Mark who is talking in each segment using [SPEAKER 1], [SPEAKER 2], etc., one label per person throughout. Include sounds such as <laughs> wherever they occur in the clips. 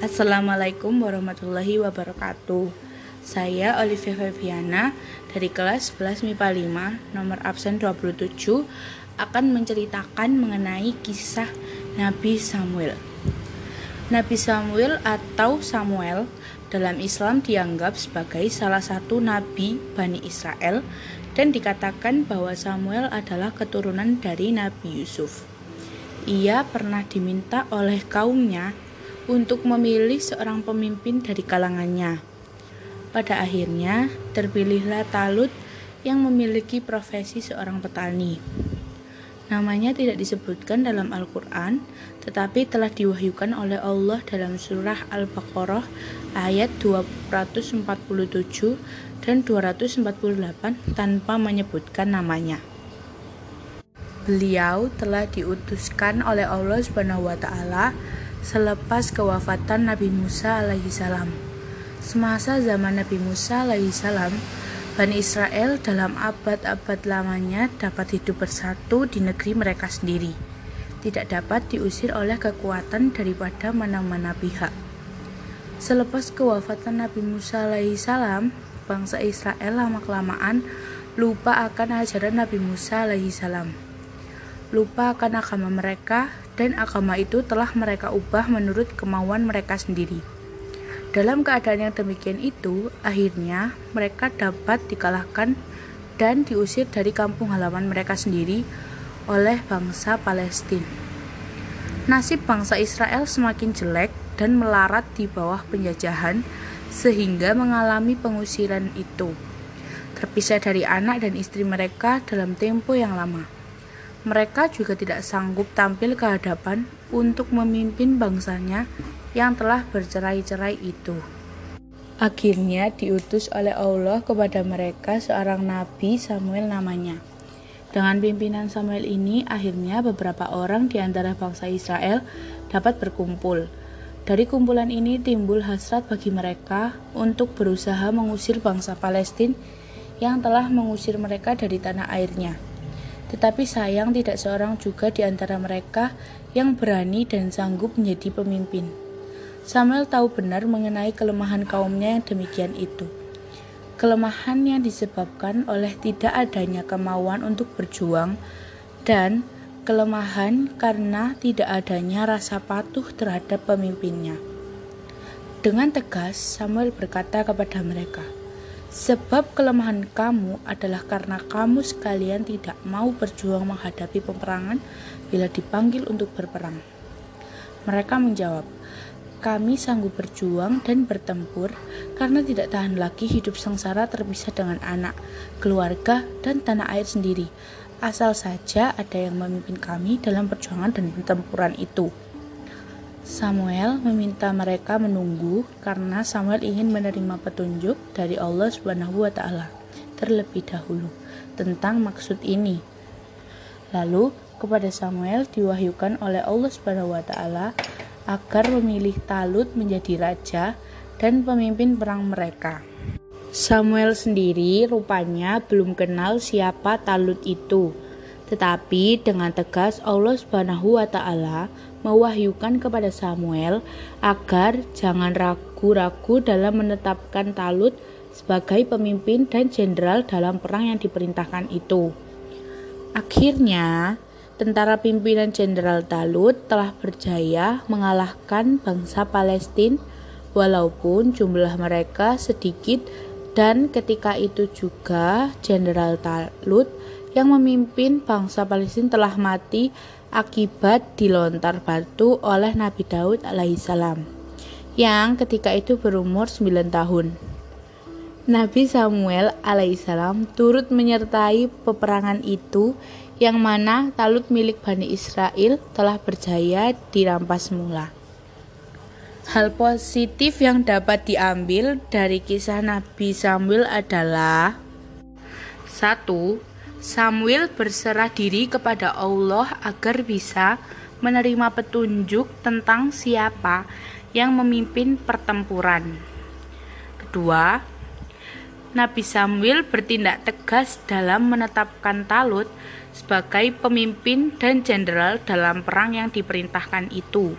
[SPEAKER 1] Assalamualaikum warahmatullahi wabarakatuh. Saya Olivia Feviana dari kelas 11 MIPA 5 nomor absen 27 akan menceritakan mengenai kisah Nabi Samuel. Nabi Samuel atau Samuel dalam Islam dianggap sebagai salah satu nabi Bani Israel dan dikatakan bahwa Samuel adalah keturunan dari Nabi Yusuf. Ia pernah diminta oleh kaumnya untuk memilih seorang pemimpin dari kalangannya. Pada akhirnya, terpilihlah Talut yang memiliki profesi seorang petani. Namanya tidak disebutkan dalam Al-Quran, tetapi telah diwahyukan oleh Allah dalam surah Al-Baqarah ayat 247 dan 248 tanpa menyebutkan namanya. Beliau telah diutuskan oleh Allah Subhanahu wa taala selepas kewafatan Nabi Musa alaihissalam. Semasa zaman Nabi Musa alaihissalam, Bani Israel dalam abad-abad lamanya dapat hidup bersatu di negeri mereka sendiri, tidak dapat diusir oleh kekuatan daripada mana-mana pihak. Selepas kewafatan Nabi Musa alaihissalam, bangsa Israel lama-kelamaan lupa akan ajaran Nabi Musa alaihissalam. Lupa akan agama mereka dan agama itu telah mereka ubah menurut kemauan mereka sendiri. Dalam keadaan yang demikian itu, akhirnya mereka dapat dikalahkan dan diusir dari kampung halaman mereka sendiri oleh bangsa Palestina. Nasib bangsa Israel semakin jelek dan melarat di bawah penjajahan sehingga mengalami pengusiran itu. Terpisah dari anak dan istri mereka dalam tempo yang lama mereka juga tidak sanggup tampil ke hadapan untuk memimpin bangsanya yang telah bercerai-cerai itu. Akhirnya diutus oleh Allah kepada mereka seorang nabi Samuel namanya. Dengan pimpinan Samuel ini, akhirnya beberapa orang di antara bangsa Israel dapat berkumpul. Dari kumpulan ini timbul hasrat bagi mereka untuk berusaha mengusir bangsa Palestina yang telah mengusir mereka dari tanah airnya. Tetapi sayang tidak seorang juga di antara mereka yang berani dan sanggup menjadi pemimpin. Samuel tahu benar mengenai kelemahan kaumnya yang demikian itu. Kelemahan yang disebabkan oleh tidak adanya kemauan untuk berjuang dan kelemahan karena tidak adanya rasa patuh terhadap pemimpinnya. Dengan tegas, Samuel berkata kepada mereka, Sebab kelemahan kamu adalah karena kamu sekalian tidak mau berjuang menghadapi peperangan bila dipanggil untuk berperang. Mereka menjawab, kami sanggup berjuang dan bertempur karena tidak tahan lagi hidup sengsara terpisah dengan anak, keluarga, dan tanah air sendiri. Asal saja ada yang memimpin kami dalam perjuangan dan pertempuran itu. Samuel meminta mereka menunggu karena Samuel ingin menerima petunjuk dari Allah Subhanahu wa taala terlebih dahulu tentang maksud ini. Lalu kepada Samuel diwahyukan oleh Allah Subhanahu wa taala agar memilih Talut menjadi raja dan pemimpin perang mereka. Samuel sendiri rupanya belum kenal siapa Talut itu. Tetapi dengan tegas Allah Subhanahu wa taala mewahyukan kepada Samuel agar jangan ragu-ragu dalam menetapkan Talut sebagai pemimpin dan jenderal dalam perang yang diperintahkan itu. Akhirnya, tentara pimpinan Jenderal Talut telah berjaya mengalahkan bangsa Palestina walaupun jumlah mereka sedikit dan ketika itu juga Jenderal Talut yang memimpin bangsa Palestina telah mati akibat dilontar batu oleh Nabi Daud alaihissalam yang ketika itu berumur 9 tahun. Nabi Samuel alaihissalam turut menyertai peperangan itu yang mana talut milik Bani Israel telah berjaya dirampas semula. Hal positif yang dapat diambil dari kisah Nabi Samuel adalah satu Samuel berserah diri kepada Allah agar bisa menerima petunjuk tentang siapa yang memimpin pertempuran. Kedua, Nabi Samuel bertindak tegas dalam menetapkan Talut sebagai pemimpin dan jenderal dalam perang yang diperintahkan itu.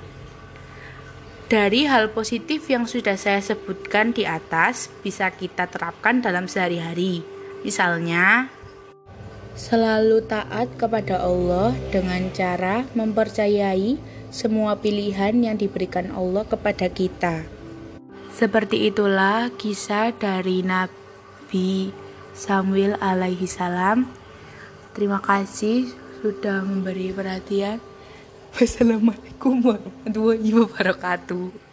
[SPEAKER 1] Dari hal positif yang sudah saya sebutkan di atas, bisa kita terapkan dalam sehari-hari. Misalnya, selalu taat kepada Allah dengan cara mempercayai semua pilihan yang diberikan Allah kepada kita. Seperti itulah kisah dari Nabi Samuel alaihi salam. Terima kasih sudah memberi perhatian. <laughs> Wassalamualaikum warahmatullahi wabarakatuh.